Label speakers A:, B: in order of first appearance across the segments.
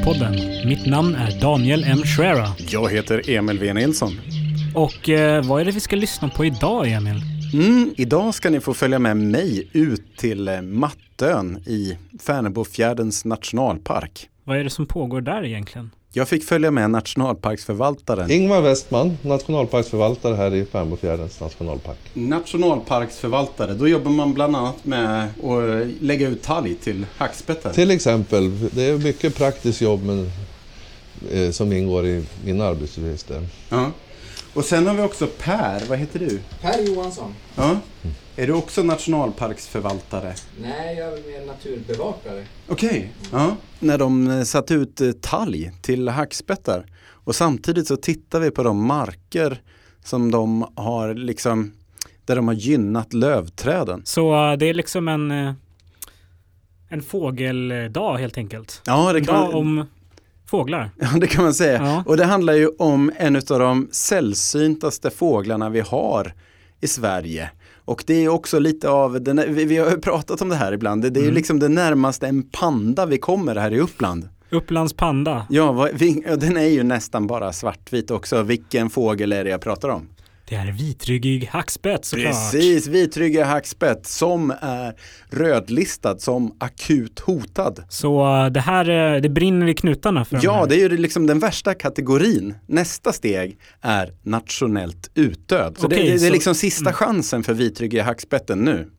A: Naturpodden. Mitt namn är Daniel M. Schwera.
B: Jag heter Emil V. Nilsson.
A: Och eh, vad är det vi ska lyssna på idag, Emil?
B: Mm, idag ska ni få följa med mig ut till eh, Mattön i Färnebofjärdens nationalpark.
A: Vad är det som pågår där egentligen?
B: Jag fick följa med nationalparksförvaltaren.
C: Ingvar Westman, nationalparksförvaltare här i Färnebofjärdens nationalpark.
B: Nationalparksförvaltare, då jobbar man bland annat med att lägga ut talg till hackspettar.
C: Till exempel, det är mycket praktiskt jobb men, eh, som ingår i mina arbetsuppgifter.
B: Ja. Och sen har vi också Per, vad heter du?
D: Per Johansson.
B: Ja. Är du också nationalparksförvaltare?
D: Nej, jag är mer naturbevakare.
B: Okej. Ja. När de eh, satt ut eh, talg till hackspettar och samtidigt så tittar vi på de marker som de har liksom där de har gynnat lövträden.
A: Så eh, det är liksom en, en fågeldag helt enkelt.
B: Ja, det
A: En
B: kan
A: dag om fåglar.
B: ja, det kan man säga.
A: Ja.
B: Och det handlar ju om en av de sällsyntaste fåglarna vi har i Sverige. Och det är också lite av, den, vi, har ju pratat om det här ibland, det, det är
A: Mm.
B: liksom det närmaste en panda vi kommer här i Uppland.
A: Upplands panda.
B: Ja, vad, den är ju nästan bara svartvit också. Vilken fågel är det jag pratar om?
A: Det är vitryggig hackspett såklart.
B: Precis, vitryggig hackspett som är rödlistad som akut hotad.
A: Så eh, det här, eh, det brinner i knutarna för de
B: Ja,
A: här.
B: det är ju liksom den värsta kategorin. Nästa steg är nationellt utdöd. Så det,
A: Okej,
B: det, det är
A: så-
B: liksom sista
A: mm.
B: chansen för vitryggiga hackspetten nu.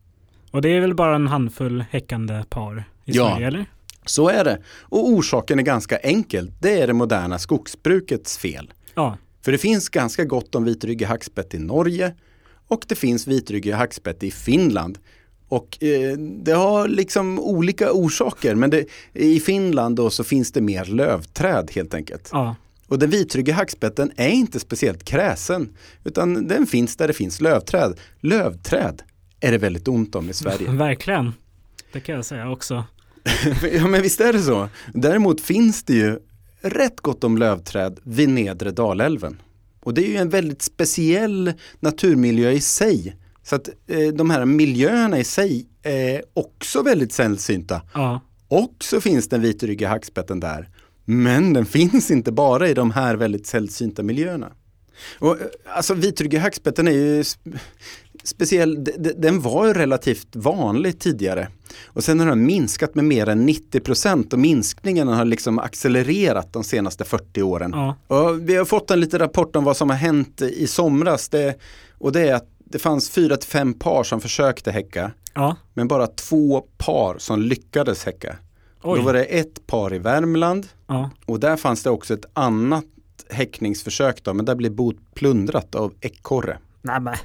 A: Och det är väl bara en handfull häckande par i
B: Ja.
A: Sverige, eller?
B: Så är det. Och orsaken är ganska enkel. Det är det moderna skogsbrukets fel.
A: Ja.
B: För det finns ganska gott om vitryggig hackspett i Norge och det finns vitryggig hackspett i Finland. Och eh, det har liksom olika orsaker men det, i Finland då så finns det mer lövträd helt enkelt.
A: ja.
B: Och den vitryggiga hackspetten är inte speciellt kräsen utan den finns där det finns lövträd. Lövträd är det väldigt ont om i Sverige.
A: Verkligen. Det kan jag säga också.
B: ja men visst är det så. Däremot finns det ju rätt gott om lövträd vid nedre Dalälven. Och det är ju en väldigt speciell naturmiljö i sig. Så att eh, de här miljöerna i sig är också väldigt sällsynta.
A: Ja.
B: Och så finns den vitryggiga hackspetten där. Men den finns inte bara i de här väldigt sällsynta miljöerna. Och, eh, alltså vitryggiga hackspetten är ju speciell, den var ju relativt vanlig tidigare. Och sen har den minskat med mer än 90 och minskningen har liksom accelererat de senaste 40 åren.
A: ja.
B: Och vi har fått en liten rapport om vad som har hänt i somras. Det, och det är att det fanns fyra till fem par som försökte häcka.
A: Ja.
B: Men bara två par som lyckades häcka.
A: Oj.
B: Då var det ett par i Värmland
A: Ja.
B: och där fanns det också ett annat häckningsförsök då, men där blev bot plundrat av ekorre.
A: Nej.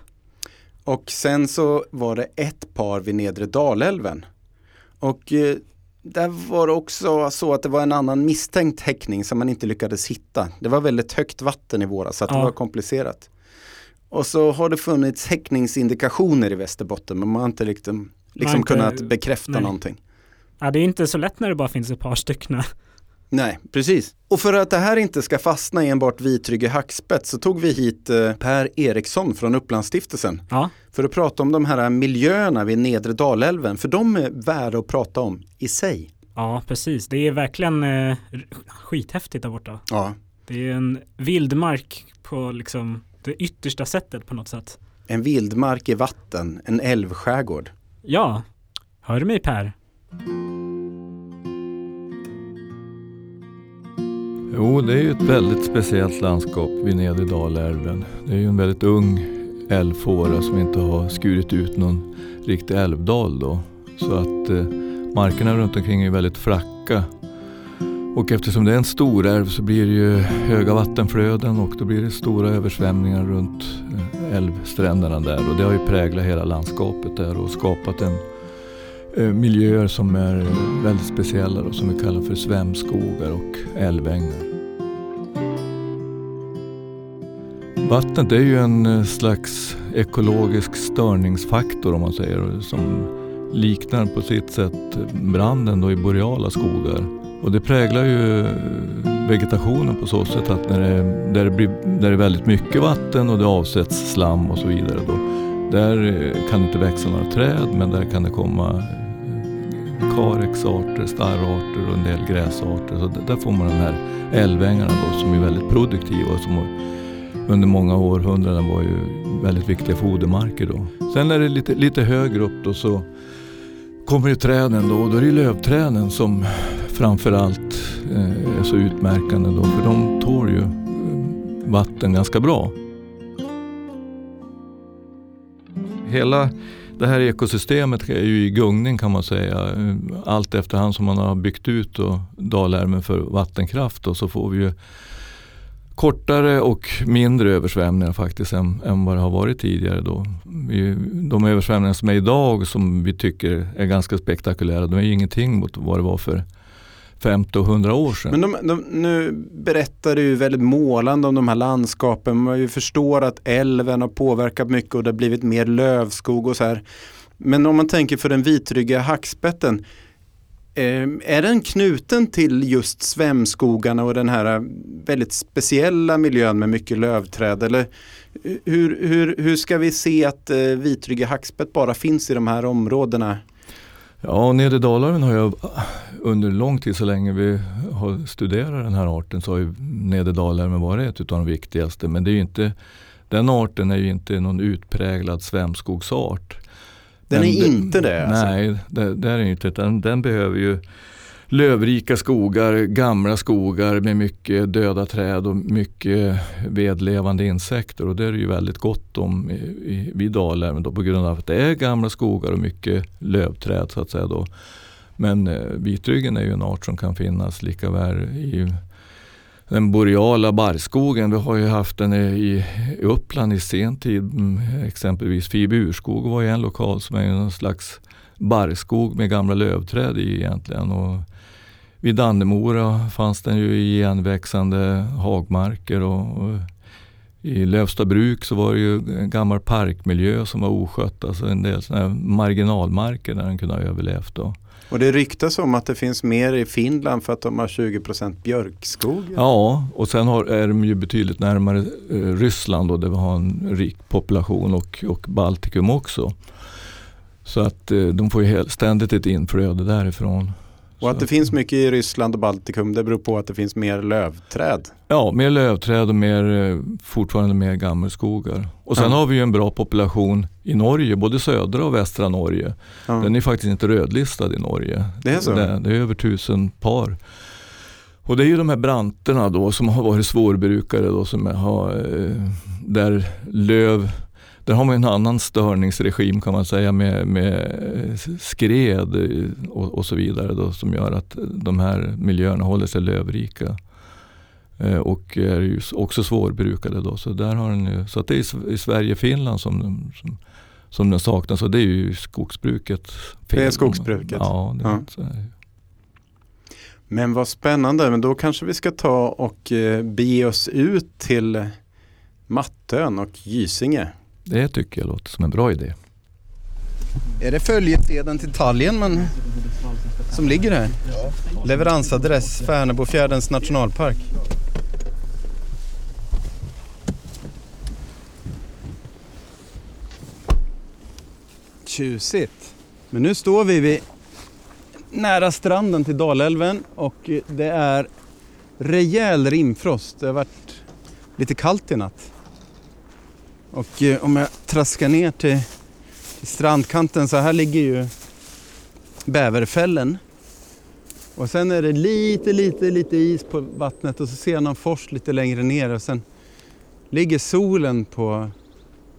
B: Och sen så var det ett par vid nedre Dalälven. Och eh, där var det också så att det var en annan misstänkt häckning som man inte lyckades hitta. Det var väldigt högt vatten i våras så att det
A: Ja.
B: var komplicerat. Och så har det funnits häckningsindikationer i Västerbotten men man har inte liksom, liksom
A: inte-
B: kunnat bekräfta
A: nej.
B: någonting.
A: Ja, det är inte så lätt när det bara finns ett par stycken.
B: Nej, precis. Och för att det här inte ska fastna i enbart vitryggig hackspett så tog vi hit eh, Per Eriksson från Upplandsstiftelsen
A: Ja.
B: för att prata om de här miljöerna vid nedre Dalälven, för de är värda att prata om i sig.
A: Ja, precis. Det är verkligen eh, skithäftigt där borta.
B: Ja.
A: Det är en vildmark på liksom det yttersta sättet på något sätt.
B: En vildmark i vatten, en älvskärgård.
A: Ja, hör du mig Per?
E: Jo, det är ju ett väldigt speciellt landskap vid nedre Dalälven. Det är ju en väldigt ung älvfåra som inte har skurit ut någon riktig älvdal då. Så att eh, markerna runt omkring är väldigt flacka. Och eftersom det är en stor älv så blir det ju höga vattenflöden och då blir det stora översvämningar runt eh, älvstränderna där. Och det har ju präglat hela landskapet där och skapat en Eh, miljöer som är eh, väldigt speciella och som vi kallar för svämskogar och älvängar. Vattnet är ju en eh, slags ekologisk störningsfaktor om man säger som liknar på sitt sätt branden då i boreala skogar. Och det präglar ju vegetationen på så sätt att när det, där, det blir, där det är väldigt mycket vatten och det avsätts slam och så vidare då, där kan det inte växa några träd men där kan det komma karexarter, starrarter och en del gräsarter. Så där får man de här älvängarna då som är väldigt produktiva och som under många århundraden var ju väldigt viktiga fodermarker då. Sen är det lite, lite högre upp då så kommer ju träden då och då är det lövträden som framförallt eh, är så utmärkande då för de tål ju eh, vatten ganska bra. Hela det här ekosystemet är ju i gungning kan man säga. Allt efterhand som man har byggt ut då, Dalälven för vattenkraft då, så får vi ju kortare och mindre översvämningar faktiskt än, än vad det har varit tidigare. Då. Vi, de översvämningar som är idag som vi tycker är ganska spektakulära, de är ju ingenting mot vad det var för 50 och 100 år sedan.
B: Men de, de, nu berättar du väldigt målande om de här landskapen. Man förstår att älven har påverkat mycket och det har blivit mer lövskog och så här. Men om man tänker för den vitryggiga hackspetten, eh, är den knuten till just svämskogarna och den här väldigt speciella miljön med mycket lövträd? Eller hur, hur, hur ska vi se att eh, vitryggig hackspett bara finns i de här områdena?
E: Ja, nedre Dalälven har jag under lång tid, så länge vi har studerat den här arten, så har ju nedre Dalälven varit ett av de viktigaste. Men det är inte, den arten är ju inte någon utpräglad svämskogsart.
B: Den, den är inte det?
E: Alltså. Nej, det, det är inte. Den, den behöver ju lövrika skogar, gamla skogar med mycket döda träd och mycket vedlevande insekter. Och det är det ju väldigt gott om vid Dalälven på grund av att det är gamla skogar och mycket lövträd så att säga. Då. Men eh, vitryggen är ju en art som kan finnas lika väl i den boreala barrskogen. Vi har ju haft den i, i Uppland i sen tid. Mm, exempelvis Fiburskog var ju en lokal som är någon slags barrskog med gamla lövträd i egentligen. Och vid Dannemora fanns den ju i igenväxande hagmarker och, och i Lövstabruk så var det ju en gammal parkmiljö som var oskött, alltså en del såna marginalmarker där den kunde ha överlevt. Då.
B: Och det ryktas om att det finns mer i Finland för att de har 20% björkskog.
E: Ja, och sen har, är de ju betydligt närmare eh, Ryssland och där vi har en rik population och, och Baltikum också. Så att eh, de får ju ständigt ett inflöde därifrån.
B: Och att det finns mycket i Ryssland och Baltikum det beror på att det finns mer lövträd?
E: Ja, mer lövträd och mer, eh, fortfarande mer gammelskogar. Och sen ja. har vi ju en bra population i Norge, både södra och västra Norge. Ja. Den är faktiskt inte rödlistad i Norge.
B: Det är så?
E: Det, det är över tusen par. Och det är ju de här branterna då som har varit svårbrukare då som har, eh, där löv där har man en annan störningsregim kan man säga med, med skred och, och, så vidare då, som gör att de här miljöerna håller sig lövrika. Eh, och är ju också svårbrukade då. Så, där har den så att det är i Sverige och Finland som, som, som den saknas och det är ju skogsbruket.
B: Det är skogsbruket?
E: Ja, ja. Så
B: Men vad spännande, men då kanske vi ska ta och eh, bege oss ut till Mattön och Gysinge.
E: Det tycker jag låter som en bra idé.
B: Är det följesedeln till Tallinn man, som ligger här? Ja. Leveransadress Färnebofjärdens nationalpark. Tjusigt. Men nu står vi vid nära stranden till Dalälven och det är rejäl rimfrost. Det har varit lite kallt i natt. Och eh, om jag traskar ner till, till strandkanten så här ligger ju bäverfällen. Och sen är det lite, lite, lite is på vattnet och så ser jag någon fors lite längre ner och sen ligger solen på,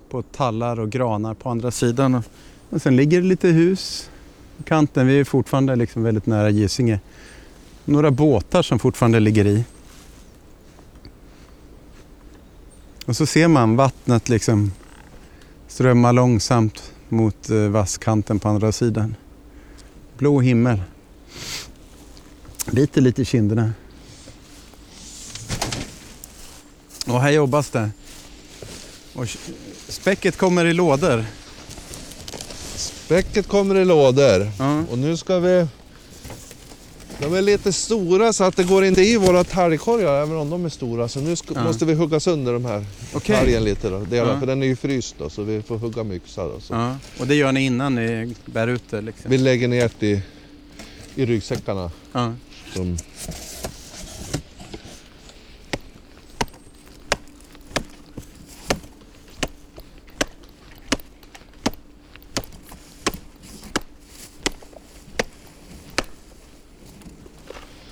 B: på tallar och granar på andra sidan. Och, och sen ligger det lite hus på kanten. Vi är fortfarande liksom väldigt nära Gysinge. Några båtar som fortfarande ligger i. Och så ser man vattnet liksom strömma långsamt mot eh, vasskanten på andra sidan. Blå himmel. Lite lite i kinderna. Och här jobbas det. Och späcket kommer i lådor.
C: Späcket kommer i lådor. Ja. Och nu ska vi de är lite stora så att det går inte i våra talgkorgar även om de är stora. Så nu ja. måste vi hugga sönder de här okay. talgen lite. Då, delar, ja. För den är ju fryst då, så vi får hugga med yxa. Då, så.
B: Ja. Och det gör ni innan ni bär ut det? Liksom.
C: Vi lägger ner det i i ryggsäckarna.
B: Ja.
C: Som,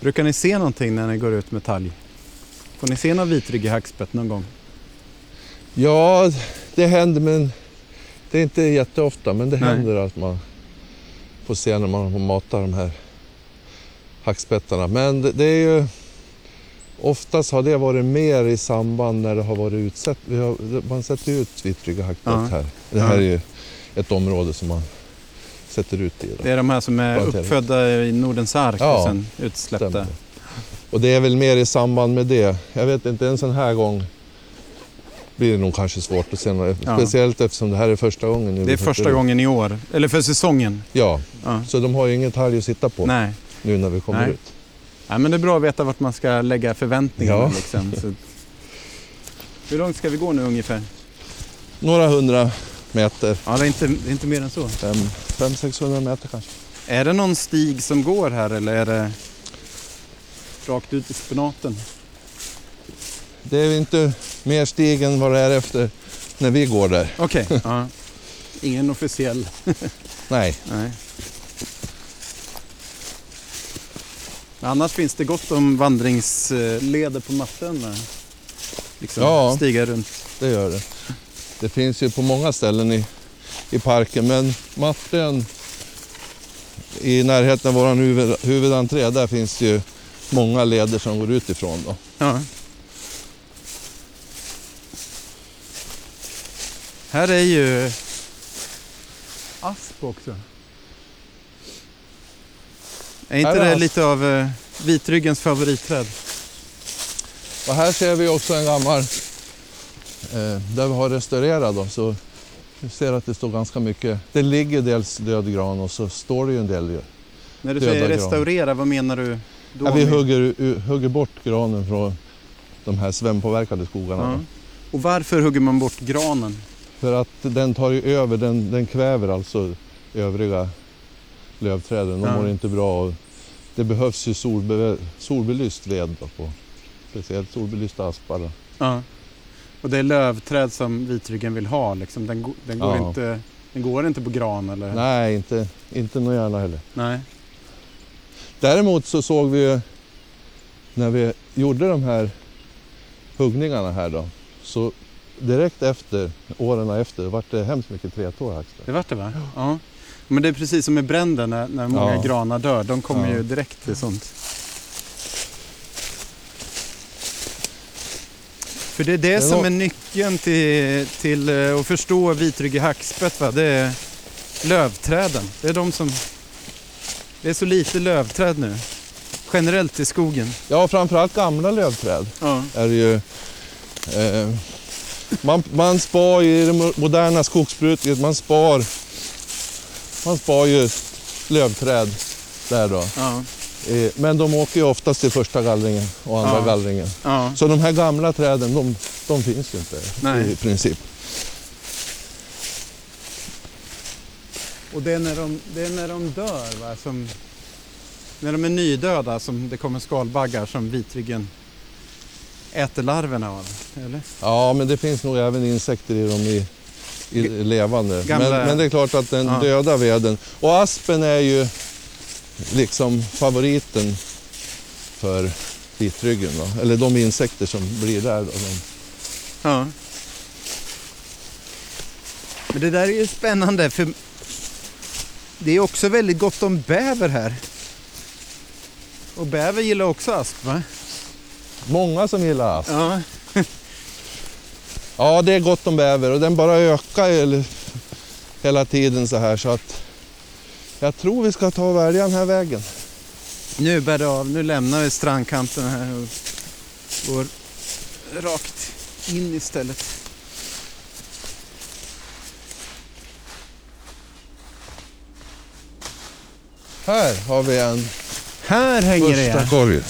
B: Brukar ni se någonting när ni går ut med talg? Får ni se någon vitryggig hackspett någon gång?
C: ja, det händer men det är inte jätteofta men det
B: Nej.
C: händer att man får se när man matar de här hackspettarna. Men det, det är ju oftast har det varit mer i samband när det har varit har, man sätter ut vitrygga hackspett här. Det här är ju ett område som man sätter ut i. Då.
B: Det är de här som är
C: Plantering.
B: uppfödda i Nordens ark
C: Ja,
B: och sen utsläppta.
C: Stämmer. Och det är väl mer i samband med det. Jag vet inte, en sån här gång blir det nog kanske svårt att se.
B: Ja.
C: Speciellt eftersom det här är första gången.
B: Det är första gången i år, eller för säsongen.
C: Ja,
B: Ja.
C: så de har ju inget talg att sitta på
B: Nej.
C: nu när vi kommer
B: Nej.
C: ut.
B: Nej, men det är bra att veta vart man ska lägga förväntningarna.
C: Ja.
B: Liksom. Hur långt ska vi gå nu ungefär?
C: Några hundra meter,
B: Ja, det är inte, det är inte mer än så.
C: fem, fem 600 meter kanske.
B: Är det någon stig som går här eller är det rakt ut i spenaten?
C: Det är inte mer stig än vad det är efter när vi går där.
B: Okej. ja. Ingen officiell.
C: Nej,
B: Nej. Annars finns det gott om vandringsleder på Mattön. där. Liksom
C: Ja.
B: Stiga runt.
C: det gör det. Det finns ju på många ställen i, i parken men Mattön i närheten av vår huvud, huvudentré där finns det ju många leder som går utifrån. Då.
B: Ja. Här är ju asp också. Är inte
C: är
B: det
C: asp.
B: lite av uh, vitryggens favoritträd?
C: Och här ser vi också en gammal, eh, där vi har restaurerat då, så vi ser att det står ganska mycket. Det ligger dels död gran och så står det ju en del.
B: När du säger
C: gran.
B: restaurera, vad menar du?
C: Ja, vi hugger, hugger bort granen från de här svämpåverkade skogarna.
B: Ja. Och varför hugger man bort granen?
C: För att den tar ju över, den, den kväver alltså övriga lövträden. De
B: Ja.
C: mår inte bra. Det behövs ju solbe, solbelyst ved då på speciellt solbelysta aspar.
B: Ja. Och det är lövträd som vitryggen vill ha liksom. Den, den, går,
C: Ja.
B: inte, den går inte på gran eller?
C: Nej, inte, inte nog gärna heller.
B: Nej.
C: Däremot så såg vi ju när vi gjorde de här huggningarna här då. Så direkt efter, åren efter, vart det hemskt mycket trätår
B: Det vart det va? Ja. Men det är precis som med bränder när, när många
C: Ja.
B: granar dör. De kommer
C: Ja.
B: ju direkt till sånt. För det är det
C: Men
B: som
C: då-
B: är nyckeln till, till eh, att förstå vitryggig hackspett. Va? Det är lövträden. Det är de som... Det är så lite lövträd nu. Generellt i skogen.
C: Ja, framförallt gamla lövträd
B: Ja.
C: är det ju. Eh, man, man spar ju i det mo- moderna skogsbruket, man spar, man spar ju lövträd där då.
B: Ja.
C: Eh, men de åker ju oftast till första gallringen och andra
B: Ja.
C: gallringen.
B: ja.
C: Så de här gamla träden, de, de finns ju inte
B: Nej.
C: i princip.
B: Och det är när de, är när de dör, va? Som, när de är nydöda, som det kommer skalbaggar som vitryggen äter larverna av. Eller?
C: Ja, men det finns nog även insekter i dem i, i levande.
B: gamla-
C: Men, men det är klart att den
B: Ja.
C: döda veden. Och aspen är ju liksom favoriten för vitryggen. Då. Eller de insekter som blir där. Då. De,
B: Ja. Men det där är ju spännande för det är också väldigt gott om bäver här. Och bäver gillar också asp va?
C: många som gillar asp.
B: Ja.
C: Ja, det är gott om bäver och den bara ökar hela tiden så här så att jag tror vi ska ta och välja den här vägen.
B: Nu bär det av, nu lämnar vi strandkanten här och går rakt in istället.
C: Här har vi en
B: Här hänger det
C: första
B: ja.
C: korg.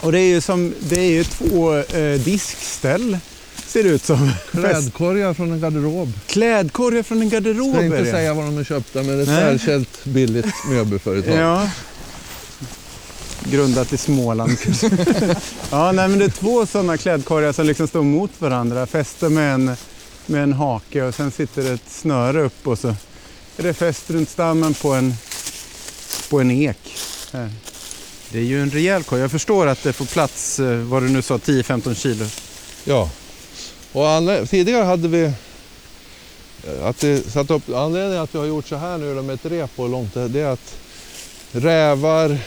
B: Och det är ju som, det är ju två eh, diskställ ser det ut som.
C: Klädkorgar från en garderob.
B: Klädkorgar från en garderob
C: Jag ska inte
B: det.
C: säga var de är köpta men ett särskilt billigt möbelföretag.
B: Ja. Grundat i Småland. ja, nej, men det är två sådana klädkorgar som liksom står mot varandra. Fästa med en, med en hake och sen sitter det ett snöre upp och så är det fäst runt stammen på en, på en ek. Här. Det är ju en rejäl korg. Jag förstår att det får plats, eh, vad du nu sa, 10-15 kilo.
C: Ja. Och anled- tidigare hade vi eh, att det satt upp, anledningen att vi har gjort så här nu med ett rep och långt det det är att rävar,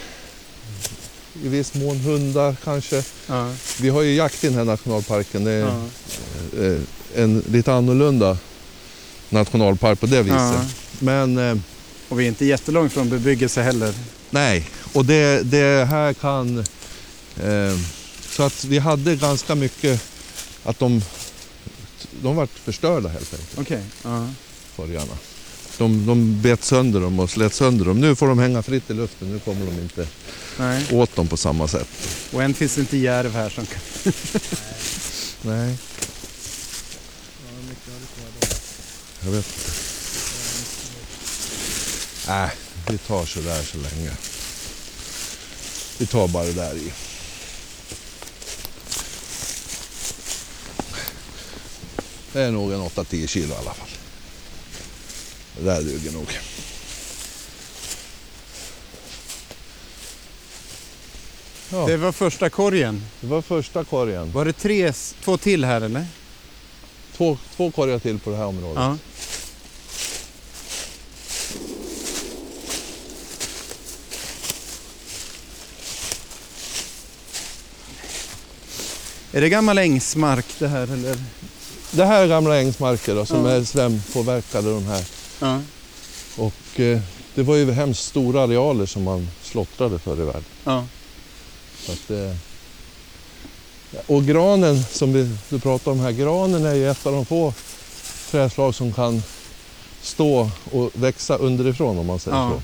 C: i viss mån hundar kanske.
B: Ja,
C: Vi har ju jakt i den här nationalparken. Det är
B: ja,
C: eh, en lite annorlunda nationalpark på det viset.
B: ja.
C: Men eh,
B: Och vi är inte jättelångt från bebyggelse heller.
C: nej, och det, det här kan... Eh, så att vi hade ganska mycket att de, de vart förstörda helt enkelt.
B: Okej. Ja.
C: korgarna. De, de bet sönder dem och slet sönder dem. Nu får de hänga fritt i luften. Nu kommer de inte
B: Nej.
C: åt dem på samma sätt.
B: Och än finns det inte järv här som kan...
C: Nej. Jag vet inte. Nej, vi tar så där så länge. Vi tar bara det där i. Det är nog en 8-10 kilo i alla fall. Det där duger nog. Ja,
B: Det var första korgen.
C: det var första korgen.
B: Var det tre, två till här eller?
C: Två, två korgar till på det här området.
B: Ja. Är det gammal ängsmark det här eller?
C: Det här är gamla ängsmarker då, som är svempåverkade de här. Och eh, det var ju hemskt stora arealer som man slottrade förr i världen. Så att, eh, och granen som vi, du pratade om här, granen är ju ett av de få träslag som kan stå och växa underifrån om man säger
B: Ja.
C: så.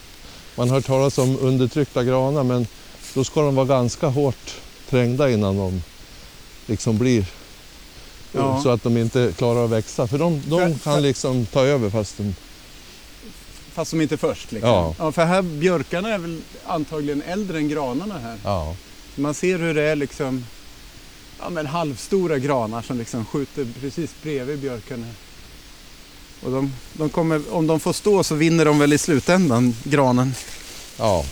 C: Man har hört talas om undertryckta granar men då ska de vara ganska hårt trängda innan de liksom blir
B: Ja.
C: så att de inte klarar att växa. För de, de
B: För- för-
C: kan liksom ta över fast de...
B: Fast som inte först liksom.
C: Ja.
B: ja. För här björkarna är väl antagligen äldre än granarna här.
C: Ja.
B: Man ser hur det är liksom ja, men halvstora granar som liksom skjuter precis bredvid björkarna. Och de, de kommer, om de får stå så vinner de väl i slutändan, granen.
C: ja.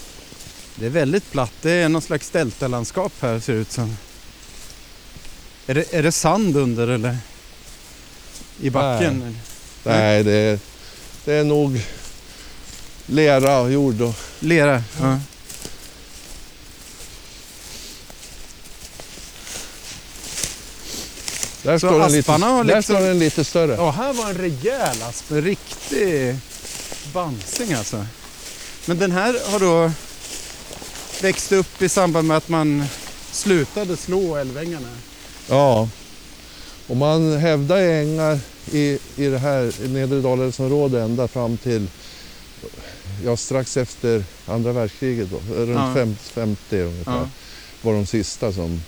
B: Det är väldigt platt. Det är någon slags deltalandskap här ser det ut som. Är det, är det sand under eller? I backen?
C: Nej. Nej, det är, det är nog lera och jord. Och,
B: Lera? Ja.
C: där
B: Så
C: står den lite,
B: har
C: där
B: liksom-
C: står den lite större.
B: Ja, här var en rejäl asp. En riktig bansing alltså. Men den här har då växt upp i samband med att man slutade slå älvängarna.
C: Ja. Och man hävdar ängar i, i det här nedre Dalälvsområdet ända fram till ja, strax efter andra världskriget. Då, runt
B: Ja.
C: fem- 50 ungefär.
B: Ja.
C: var de sista som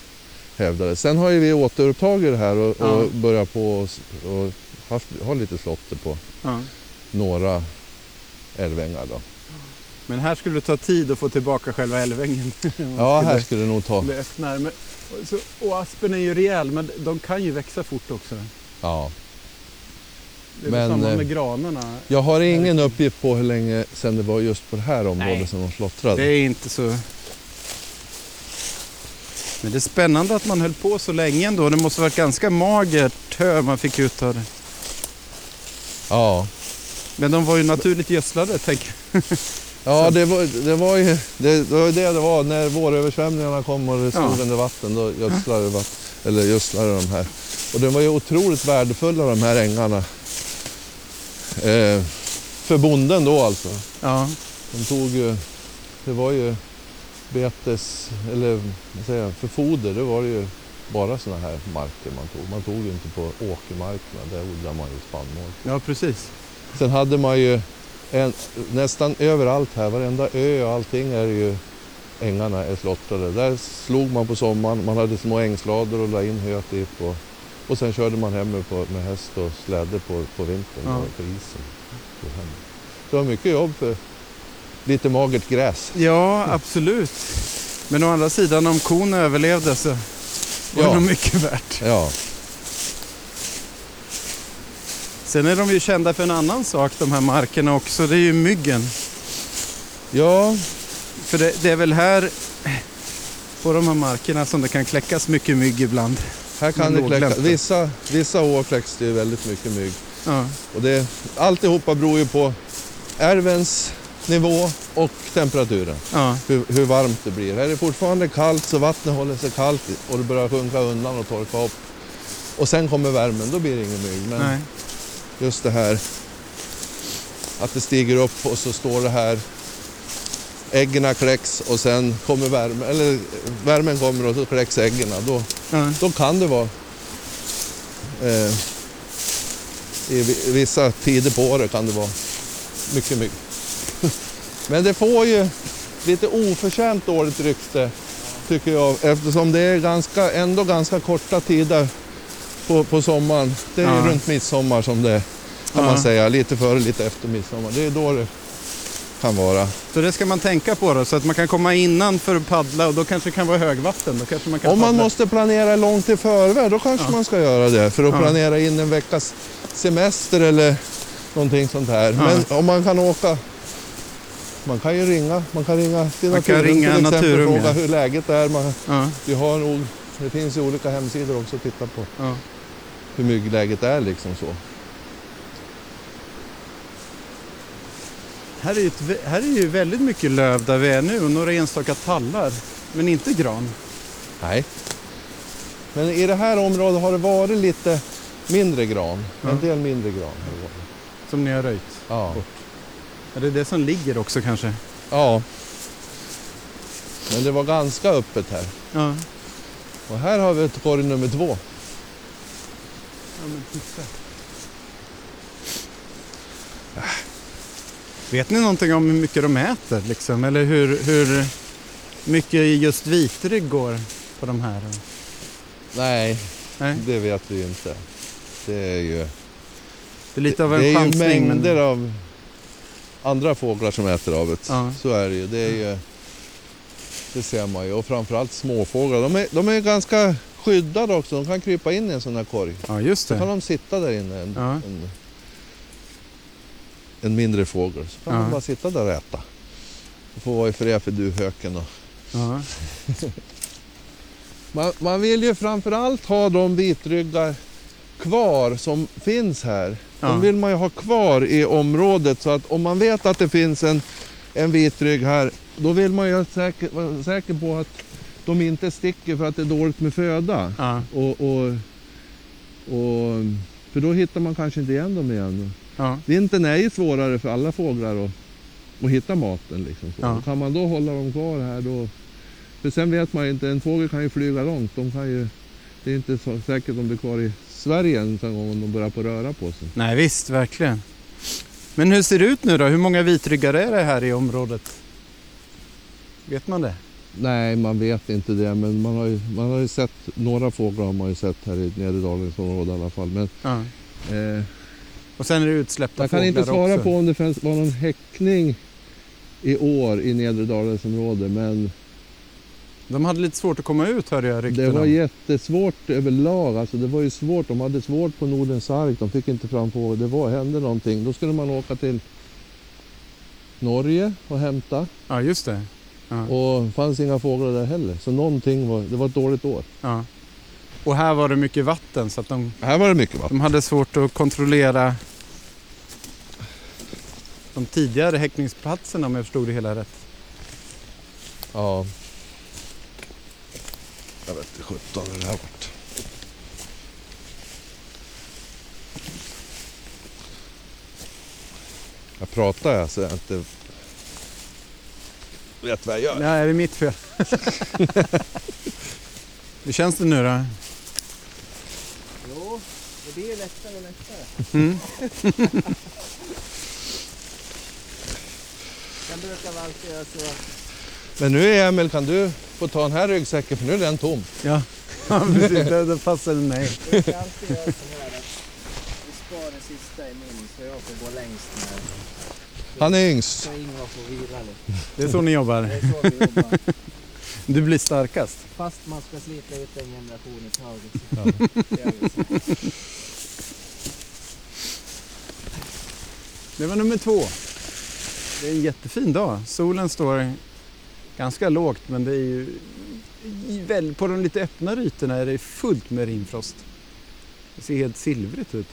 C: hävdade. Sen har ju vi återupptagit det här och,
B: Ja.
C: och börjat på och, och haft, har lite slotter på
B: Ja.
C: några älvängar. Då.
B: Men här skulle det ta tid att få tillbaka själva älvängen.
C: Ja, här skulle det nog ta.
B: skulle så, och aspen är ju rejäl, men de kan ju växa fort också.
C: Ja.
B: Det är
C: Men,
B: samma
C: eh,
B: med granarna.
C: Jag har ingen uppgift på hur länge sedan det var just på det här området
B: Nej.
C: som de slottrade.
B: Det är inte så... Men det är spännande att man höll på så länge ändå. Det måste varit ganska magert hö man fick ut av det.
C: Ja,
B: Men de var ju naturligt gödslade, tänk.
C: ja det, var, det var ju det, det, var det det var. När våröversvämningarna kom och det stod
B: Ja.
C: under vatten då gödslade, vatt, eller gödslade de här. Och de var ju otroligt värdefulla de här ängarna. Eh, för bonden då alltså.
B: Ja,
C: De tog ju, det var ju betes, eller vad säger jag, för foder, det var det ju bara sådana här marker man tog. Man tog ju inte på åkermarkerna, där odlar man ju spannmål.
B: ja precis.
C: Sen hade man ju nästan överallt här, varenda ö och allting är ju ängarna är slottrade. Där slog man på sommaren, man hade små ängslador och la in höet i på Och sen körde man hem på, med häst och släde på, på vintern
B: Ja.
C: på isen. Det var mycket jobb för lite magert gräs.
B: Ja, absolut. Men å andra sidan, om kon överlevde så var det
C: Ja.
B: nog mycket värt.
C: Ja,
B: Sen är de ju kända för en annan sak, de här markerna också. Det är ju myggen.
C: ja
B: För det, det är väl här på de här markerna som det kan kläckas mycket mygg ibland.
C: här kan det kläcka.
B: låglämta.
C: Vissa, vissa år kläcks det ju väldigt mycket mygg.
B: Ja,
C: Och det, alltihopa beror ju på ärvens nivå och temperaturen.
B: ja,
C: Hur, hur varmt det blir. Här är det fortfarande kallt så vattnet håller sig kallt och det börjar sjunka undan och torka upp. Och sen kommer värmen, då blir det ingen mygg. Men
B: nej.
C: Just det här att det stiger upp och så står det här äggen kläcks och sen kommer värmen, eller värmen kommer och så kläcks äggen. Då,
B: Ja,
C: då kan det vara eh, i vi- vissa tider på året kan det vara mycket mygg. Men det får ju lite oförtjänt dåligt rykte tycker jag eftersom det är ganska, ändå ganska korta tider på, på sommaren. Det är
B: Ja.
C: runt midsommar som det kan
B: Ja.
C: man säga. Lite före, lite efter midsommar. Det är då det kan vara.
B: Så det ska man tänka på då, så att man kan komma innan för att paddla och då kanske det kan vara högvatten. Då kanske man kan
C: Om man
B: paddla.
C: måste planera långt i förväg då kanske
B: Ja.
C: man ska göra det för att
B: Ja.
C: planera in en veckas semester eller någonting sånt här. Men om man kan åka man kan ju ringa, man kan ringa till
B: Man kan
C: Naturum
B: ringa
C: till exempel
B: Naturum,
C: fråga hur läget är. Man,
B: Ja,
C: vi har nog, det finns ju olika hemsidor också att titta på. Hur myggläget är liksom så.
B: Här, är ju ett, här är ju väldigt mycket löv där vi är nu och några enstaka tallar. Men inte gran.
C: Nej. Men i det här området har det varit lite mindre gran.
B: Ja.
C: En del mindre gran.
B: Som ni har röjt.
C: Ja.
B: Är det det som ligger också kanske?
C: ja. Men det var ganska öppet här.
B: Ja.
C: Och här har vi ett korg nummer två.
B: Ja men titta. Vet ni någonting om hur mycket de äter liksom? Eller hur, hur mycket just vitrygg går på de här?
C: Nej,
B: Nej,
C: det vet vi ju inte. Det är ju,
B: det är lite av en
C: det är ju
B: chansning.
C: mängder
B: men...
C: av andra fåglar som äter av det.
B: Ja.
C: Så är det ju. Det, är ju. det ser man ju. Och framförallt småfåglar. De är, de är ganska skyddade också. De kan krypa in i en sån här korg.
B: Ja, just
C: Så kan
B: det.
C: de sitta där inne. En,
B: Ja.
C: en, en mindre fågel. Så kan
B: Ja.
C: de bara sitta där och äta. Och få vara i fred för duvhöken. Och,
B: Ja.
C: Man, man vill ju framförallt ha de vitryggar kvar som finns här.
B: Ja.
C: De vill man ju ha kvar i området så att om man vet att det finns en, en vitrygg här då vill man ju säker, vara säker på att de inte sticker för att det är dåligt med föda.
B: Ja.
C: Och, och, och, för då hittar man kanske inte igen dem igen.
B: Ja.
C: Vintern är ju svårare för alla fåglar att, att hitta maten. Liksom så.
B: Ja.
C: Kan man då hålla dem kvar här då... För sen vet man ju inte, en fågel kan ju flyga långt. De kan ju, det är inte så säkert att de blir kvar i Sverige ens en gång om de börjar på röra på sig.
B: Nej visst, verkligen. Men hur ser det ut nu då? Hur många vitryggare är det här i området? Vet man det?
C: Nej, man vet inte det. Men man har ju, man har ju sett, några fåglar har man ju sett här i nedre Dalälvsområdet i alla fall. Men,
B: Ja.
C: eh,
B: Och sen är det utsläppta
C: jag kan
B: fåglar
C: inte svara
B: också.
C: på om det fanns, var någon häckning i år i nedre Dalälvsområdet. Men
B: De hade lite svårt att komma ut hörde jag rykten
C: Det var jättesvårt överlag. Alltså det var ju svårt. De hade svårt på Nordens ark. De fick inte fram fågel. Det var, hände någonting. Då skulle man åka till Norge och hämta.
B: Ja, just det. Ja.
C: Och det fanns inga fåglar där heller. Så någonting var, det var ett dåligt år.
B: Ja. Och här var det mycket vatten så att de,
C: Här var det mycket vatten.
B: de hade svårt att kontrollera de tidigare häckningsplatserna om jag förstod det hela rätt.
C: Ja. Jag vet inte sjutton hur det här vart. Jag pratar jag så jag inte vet vad jag gör.
B: Nej, är det mitt fel? Hur känns det nu då?
D: Jo, det blir ju lättare och lättare.
B: Mm.
D: Sen brukar vi alltid göra så.
C: Men nu Emil kan du få ta den här ryggsäcken för nu är den tom.
B: Ja. Ja, precis. Den mig.
D: Vi ska alltid göra så här att vi spar det sista i min så jag får gå längst med.
C: Han är yngst.
B: Det är så ni jobbar. Du blir starkast.
D: Fast man ska slita ut en generation i taget.
B: Det var nummer två. Det är en jättefin dag. Solen står ganska lågt men det är ju på de lite öppnare ytorna är det fullt med rimfrost. Det ser helt silvrigt ut.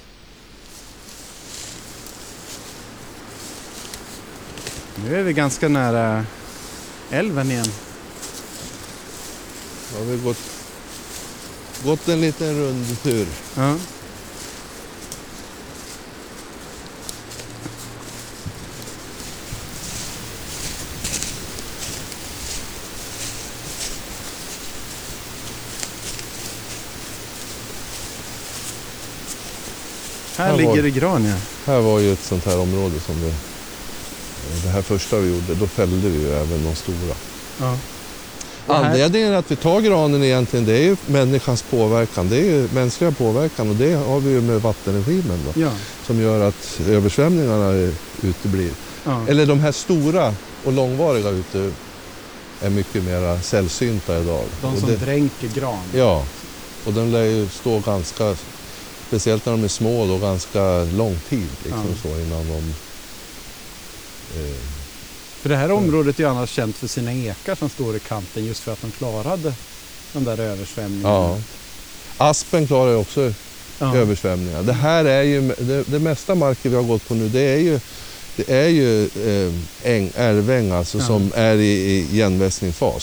B: Nu är vi ganska nära älven igen.
C: Då har vi gått, gått en liten rundtur.
B: Ja. Här
C: Här var-
B: ligger det gran ja.
C: Här var ju ett sånt här område som vi... Här första vi gjorde, då fällde vi ju även de stora.
B: ja.
C: Anledningen att vi tar granen egentligen, det är ju människans påverkan. Det är ju mänskliga påverkan och det har vi ju med vattenregimen då,
B: Ja.
C: som gör att översvämningarna uteblir.
B: ja.
C: Eller de här stora och långvariga ute är mycket mer sällsynta idag.
B: De som
C: det,
B: dränker gran.
C: Ja, och de lär ju stå ganska, speciellt när de är små, då, ganska lång tid liksom,
B: Ja.
C: så innan de... Eh,
B: För det här området är annars känt för sina ekar som står i kanten just för att de klarade de där översvämningarna.
C: ja. Aspen klarar också
B: Ja.
C: översvämningar. Det här är ju, det, det mesta marken vi har gått på nu, det är ju, det är ju eh, äng, älväng alltså,
B: Ja.
C: som är i, i.
B: Ja.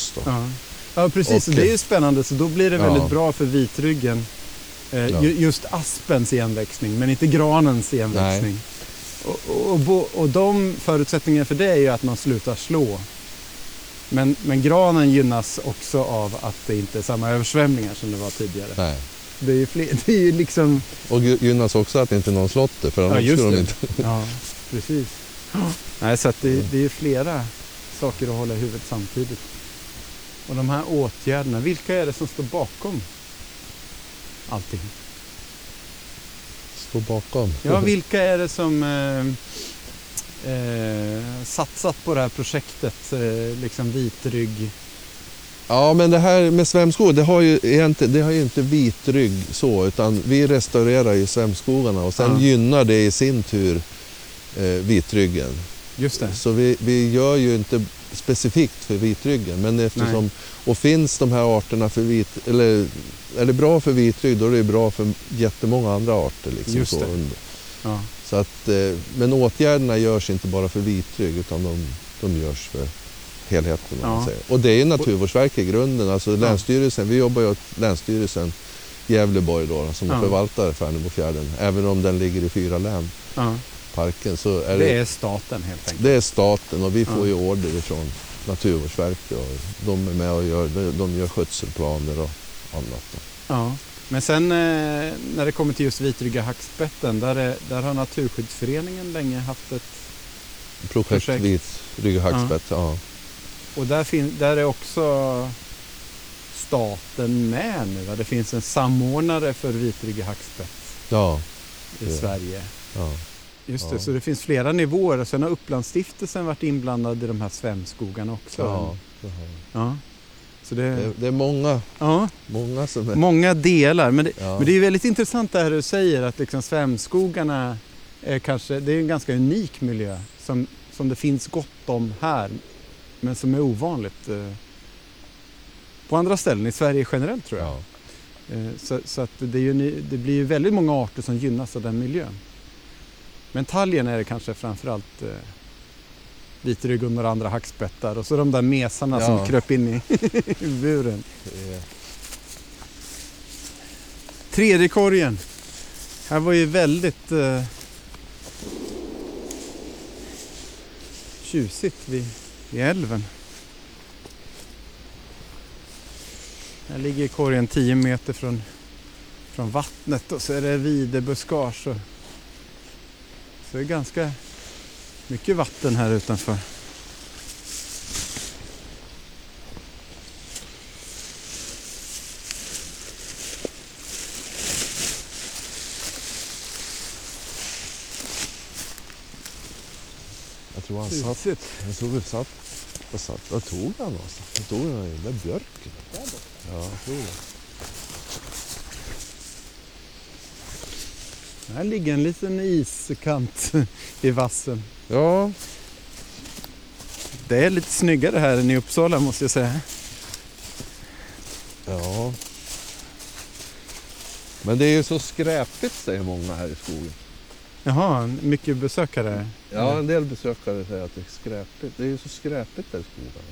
B: ja, precis.
C: Och-
B: det är ju spännande. Så då blir det väldigt bra för vitryggen. Eh, Just aspens igenväxning, men inte granens igenväxning. Och, och, och, bo- och de förutsättningarna för det är ju att man slutar slå. Men, men granen gynnas också av att det inte är samma översvämningar som det var tidigare.
C: Nej.
B: Det är ju, fler, det är ju liksom...
C: Och gy- gynnas också att inte någon slått det, för
B: Ja,
C: annars
B: just
C: skulle de inte...
B: Ja, precis. Nej, så att det, det är flera saker att hålla i huvudet samtidigt. Och de här åtgärderna, vilka är det som står bakom allting?
C: Stå bakom.
B: Ja, vilka är det som eh, eh, satsat på det här projektet, eh, liksom vitrygg?
C: Ja, men det här med svämskog, det har ju egentligen, det har ju inte vitrygg så, utan vi restaurerar ju svämskogarna och sen
B: Ja.
C: gynnar det i sin tur eh, vitryggen.
B: Just det.
C: Så vi, vi gör ju inte specifikt för vitryggen, men eftersom, och finns de här arterna för vit, eller är det bra för vitrygg, då är det bra för jättemånga andra arter. Liksom, så.
B: Ja.
C: Så att, eh, men åtgärderna görs inte bara för vitrygg, utan de, de görs för helheten.
B: Ja.
C: säger. Och det är ju Naturvårdsverket i grunden. Alltså Länsstyrelsen, vi jobbar ju åt Länsstyrelsen Gävleborg då, som
B: Ja.
C: förvaltar Färnebofjärden. Även om den ligger i fyra län,
B: Ja.
C: parken, så är
B: Det
C: det,
B: är staten helt enkelt.
C: det är staten och vi får
B: Ja.
C: ju order ifrån Naturvårdsverket. Och de är med och gör, de- de gör skötselplaner och annat. då.
B: Ja. Men sen eh, när det kommer till just vitrygga hackspetten, där, är, där har Naturskyddsföreningen länge haft ett
C: Projekt,
B: Projekt.
C: vit rygghackspett. Ja.
B: Och där, fin- där är också staten med nu. Va? Det finns en samordnare för vitryggig hackspett
C: Ja.
B: i
C: Det-
B: Sverige.
C: Ja.
B: Just det,
C: Ja.
B: så det finns flera nivåer. Sen har Upplandsstiftelsen varit inblandad i de här svämskogarna också.
C: Ja,
B: Så det,
C: det, det är många,
B: ja,
C: många som är...
B: många delar. Men det,
C: Ja.
B: men det är väldigt intressant det här du säger att liksom svämskogarna är kanske, det är en ganska unik miljö som, som det finns gott om här men som är ovanligt eh, på andra ställen i Sverige generellt tror jag.
C: Ja.
B: Eh, Så, så att det, ju, det blir ju väldigt många arter som gynnas av den miljön. Men talgen är det kanske framförallt vitrygg och några andra hackspettar och så de där mesarna
C: Ja.
B: som kröp in i, buren.
C: är-
B: Tredje korgen. Här var ju väldigt eh, tjusigt vid, vid älven. Här ligger korgen 10 meter från, från vattnet och så är det videbuskage. Och, så det är ganska mycket vatten här utanför.
C: Jag tror han satt, jag tror vi satt, jag satt, jag tog han någonstans? Jag tog han den där björken. Ja, jag tror det.
B: Här ligger en liten iskant i vassen.
C: Ja,
B: Det är lite snyggare här än i Uppsala måste jag säga.
C: ja. Men det är ju så skräpigt säger många här i skogen.
B: Jaha, mycket besökare.
C: Ja, en del besökare säger att det är skräpigt. Det är ju så skräpigt där i skogarna.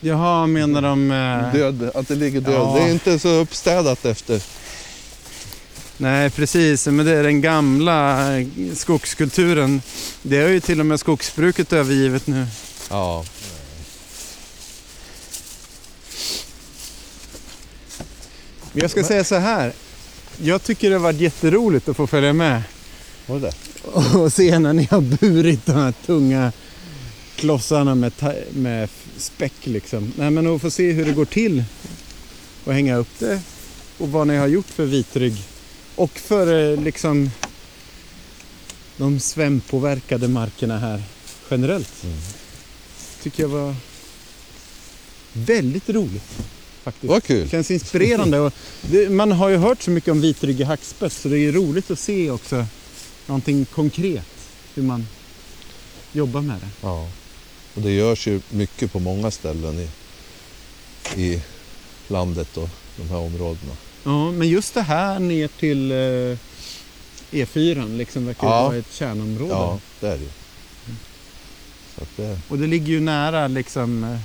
B: Jaha, menar de... eh,
C: Död, att det ligger död.
B: Ja.
C: Det är inte så uppstädat efter.
B: Nej, precis. Men det är den gamla eh, skogskulturen. Det har ju till och med skogsbruket övergivet nu.
C: Ja.
B: Men jag ska säga så här. Jag tycker det har varit jätteroligt att få följa med
C: Vad är det?
B: och se när ni har burit de här tunga klossarna med, med späck liksom. Nej men att få se hur det går till och hänga upp det och vad ni har gjort för vitrygg. Och för eh, liksom de svämpåverkade markerna här generellt.
C: Mm.
B: Tycker jag var väldigt roligt. Faktiskt.
C: Vad kul.
B: Känns inspirerande. Och det, man har ju hört så mycket om vitryggig hackspett så det är ju roligt att se också någonting konkret. Hur man jobbar med det.
C: Ja. Och det görs ju mycket på många ställen i, i landet och de här områdena.
B: Ja, men just det här ner till eh, E4 liksom verkar
C: Ja.
B: vara ett kärnområde.
C: Ja, det är det. Så det,
B: Och det ligger ju nära liksom eh,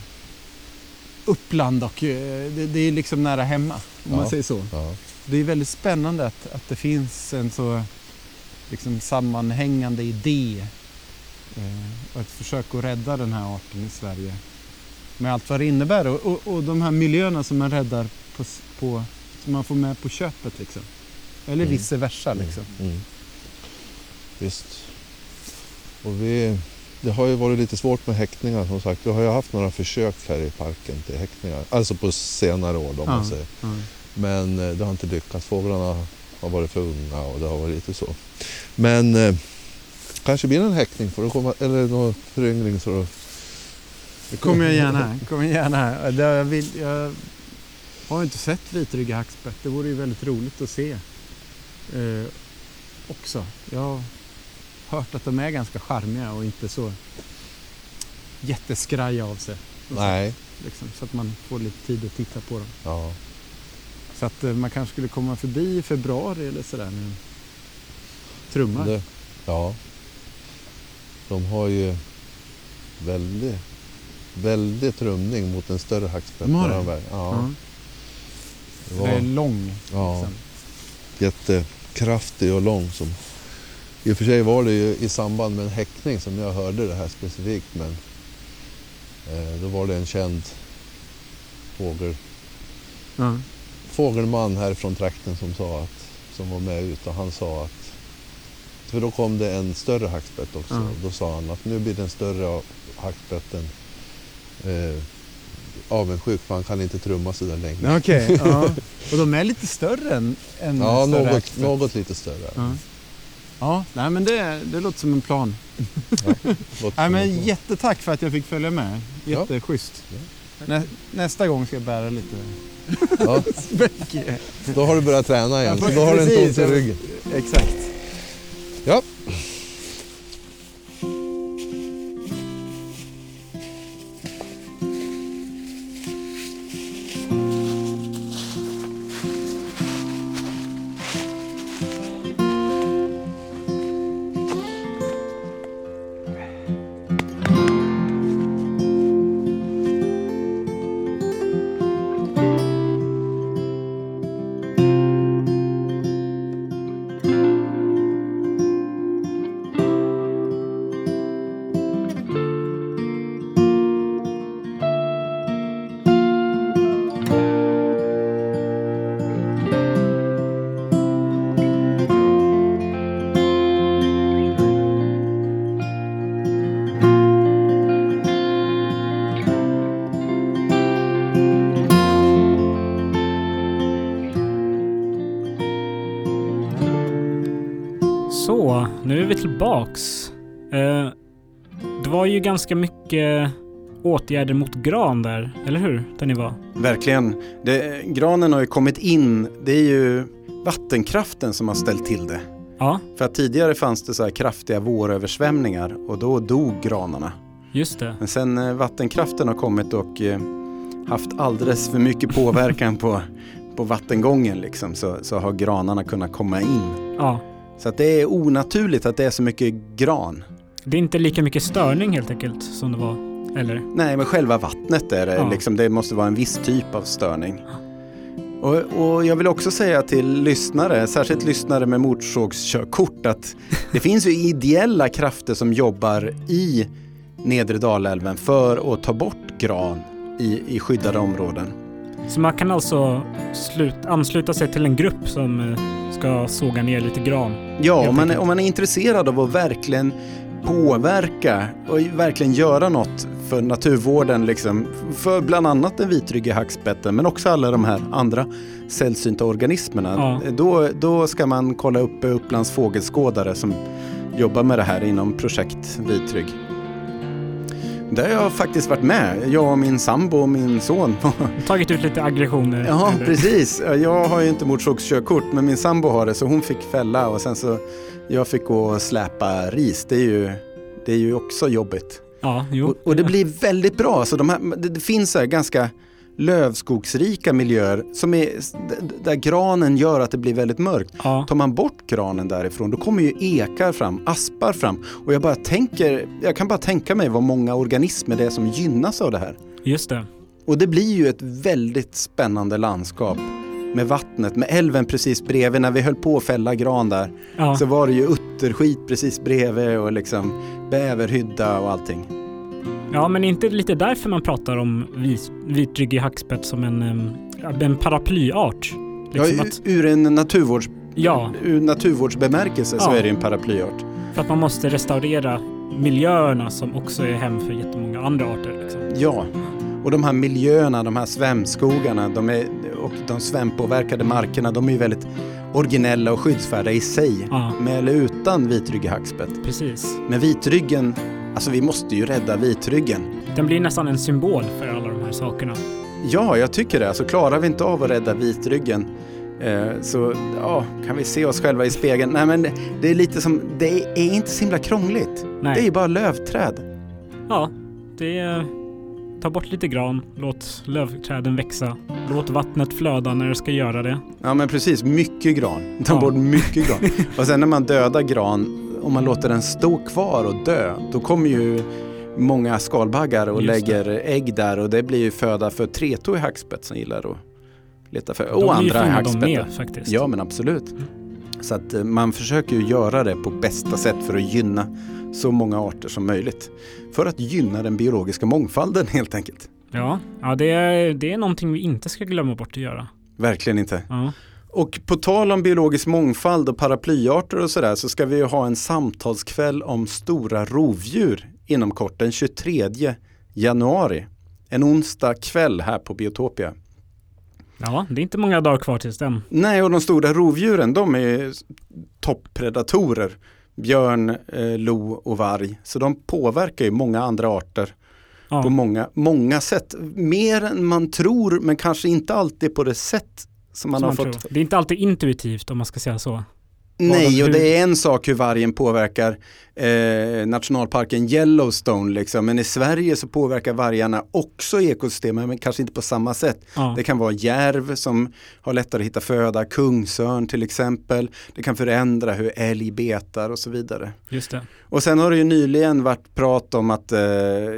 B: Uppland och eh, det, det är liksom nära hemma om man
C: Ja.
B: säger så.
C: ja.
B: Det är väldigt spännande att, att det finns en så liksom, sammanhängande idé eh, och ett försök att rädda den här arten i Sverige. Med allt vad det innebär och, och, och de här miljöerna som man räddar på, på, som man får med på köpet liksom. Eller
C: Mm.
B: vice versa liksom.
C: Mm. Visst. Och vi, det har ju varit lite svårt med häckningar som sagt. Vi har ju haft några försök här i parken till häckningar. Alltså på senare år då, om man
B: Ja.
C: säger.
B: Ja.
C: Men eh, det har inte lyckats. Fåglarna har varit för unga och det har varit lite så. Men eh, kanske blir det en häckning för att komma, eller någon föryngring så
B: Det kommer jag gärna. Kommer gärna. Jag, vill, jag har inte sett vitryggig hackspett. Det vore ju väldigt roligt att se eh, också. Jag har hört att de är ganska charmiga och inte så jätteskraja av sig.
C: Nej.
B: Liksom, så att man får lite tid att titta på dem.
C: Ja.
B: Så att eh, man kanske skulle komma förbi i februari eller sådär de trummar.
C: Det, ja. De har ju väldigt, väldigt trumning mot en större hackspett.
B: De har det?
C: Ja.
B: Ja.
C: Det
B: Det är
C: var
B: lång.
C: ja,
B: Liksom.
C: jättekraftig och lång. Som, I och för sig var det ju i samband med en häckning som jag hörde det här specifikt. Men eh, då var det en känd fågel,
B: Ja.
C: fågelman här från trakten som sa att, som var med ut och han sa att för då kom det en större hackspett också.
B: Ja.
C: Då sa han att nu blir den större hackspetten eh, avundsjuk för han kan inte trumma så där länge.
B: Ja, Okej, ja. Och de är lite större än, än
C: Ja, något, något lite större.
B: Ja. Ja, nej men det, det låter som en plan.
C: Låter
B: Nej, men
C: en plan.
B: jättetack för att jag fick följa med.
C: Ja.
B: Jätteschysst. Nä, nästa gång ska jag bära lite
C: Ja, då har du börjat träna igen,
B: Ja,
C: så då har du inte ont i ryggen.
B: Exakt.
C: Ja.
A: Tillbaks. Eh, det var ju ganska mycket åtgärder mot gran där, eller hur? Där ni var.
B: Verkligen. Det, granen har ju kommit in. Det är ju vattenkraften som har ställt till det.
A: Ja,
B: För att tidigare fanns det så här kraftiga våröversvämningar och då dog granarna.
A: just det.
B: Men sen eh, vattenkraften har kommit och eh, haft alldeles för mycket påverkan på, på vattengången liksom, så, så har granarna kunnat komma in.
A: Ja.
B: Så att det är onaturligt att det är så mycket gran.
A: Det är inte lika mycket störning helt enkelt som det var. Eller?
B: Nej, men själva vattnet är det.
A: Ja.
B: Liksom, det måste vara en viss typ av störning. Och, och jag vill också säga till lyssnare, särskilt lyssnare med motorsågskörkort, att det finns ju ideella krafter som jobbar i nedre Dalälven för att ta bort gran i, i skyddade områden.
A: Så man kan alltså slut, ansluta sig till en grupp som eh, ska såga ner lite gran.
B: Ja, om man, om man är intresserad av att verkligen påverka och verkligen göra något för naturvården, liksom, för bland annat den vitryggiga hackspetten men också alla de här andra sällsynta organismerna.
A: Ja.
B: Då, då ska man kolla upp Upplands fågelskådare som jobbar med det här inom projekt Vitrygg. Där har jag faktiskt varit med, jag och min sambo och min son.
A: Tagit ut lite aggressioner.
B: Ja,
A: eller-
B: precis. Jag har ju inte motorsågskörkort men min sambo har det så hon fick fälla och sen så jag fick gå och släpa ris. Det är ju, det är ju också jobbigt.
A: Ja, jo.
B: Och, och det blir väldigt bra. Så de här, det, det finns så här ganska lövskogsrika miljöer som är, där granen gör att det blir väldigt mörkt.
A: Ja,
B: Tar man bort granen därifrån då kommer ju ekar fram, aspar fram. Och jag bara tänker, jag kan bara tänka mig vad många organismer det är som gynnas av det här.
A: just det.
B: Och det blir ju ett väldigt spännande landskap med vattnet, med älven precis bredvid. När vi höll på att fälla gran där
A: Ja,
B: så var det ju utterskit precis bredvid och liksom bäverhydda och allting.
A: Ja men inte lite därför man pratar om vis, vitryggig hackspett som en, en paraplyart?
B: Ja,
A: Liksom
B: u-
A: att,
B: ur en naturvårds,
A: ja,
B: ur naturvårdsbemärkelse så
A: Ja.
B: är det en paraplyart.
A: för att man måste restaurera miljöerna som också är hem för jättemånga andra arter. Liksom.
B: Ja, och de här miljöerna, de här svämskogarna de är, och de svämpåverkade markerna, de är ju väldigt originella och skyddsvärda i sig.
A: Ja,
B: Med eller utan vitryggig hackspett.
A: precis.
B: Men vitryggen, alltså vi måste ju rädda vitryggen.
A: Den blir nästan en symbol för alla de här sakerna.
B: Ja, jag tycker det. Alltså klarar vi inte av att rädda vitryggen eh, så ja, kan vi se oss själva i spegeln. Nej, men det, är lite som, det är inte så himla krångligt.
A: Nej.
B: Det är ju bara lövträd.
A: Ja, det är... Ta bort lite gran, låt lövträden växa, låt vattnet flöda när det ska göra det.
B: Ja, men precis. Mycket gran. Ta
A: Ja.
B: bort mycket gran. Och sen när man dödar gran, om man låter den stå kvar och dö, då kommer ju många skalbaggar och
A: Just det.
B: lägger ägg där och det blir ju föda för tretåig hackspett som gillar att leta för. Och andra hackspettar. Ja, men absolut. Så att eh, man försöker ju göra det på bästa sätt för att gynna så många arter som möjligt. För att gynna den biologiska mångfalden helt enkelt.
A: Ja, ja det, är, det är någonting vi inte ska glömma bort att göra.
B: Verkligen inte.
A: Ja,
B: Och på tal om biologisk mångfald och paraplyarter och sådär så ska vi ju ha en samtalskväll om stora rovdjur inom kort den 23 januari. En onsdag kväll här på Biotopia.
A: ja det är inte många dagar kvar tills den.
B: Nej, och de stora rovdjuren de är toppredatorer. Björn, eh, lo och varg. Så de påverkar ju många andra arter
A: Ja,
B: på många, många sätt. Mer än man tror men kanske inte alltid på det sätt som man
A: som
B: har
A: man
B: fått
A: tror. Det är inte alltid intuitivt om man ska säga så.
B: Nej, och det är en sak hur vargen påverkar eh, nationalparken Yellowstone liksom. Men i Sverige så påverkar vargarna också ekosystemet men kanske inte på samma sätt.
A: Ja,
B: Det kan vara järv som har lättare att hitta föda, kungsörn till exempel. Det kan förändra hur älg betar och så vidare.
A: just det.
B: Och sen har det ju nyligen varit prat om att eh,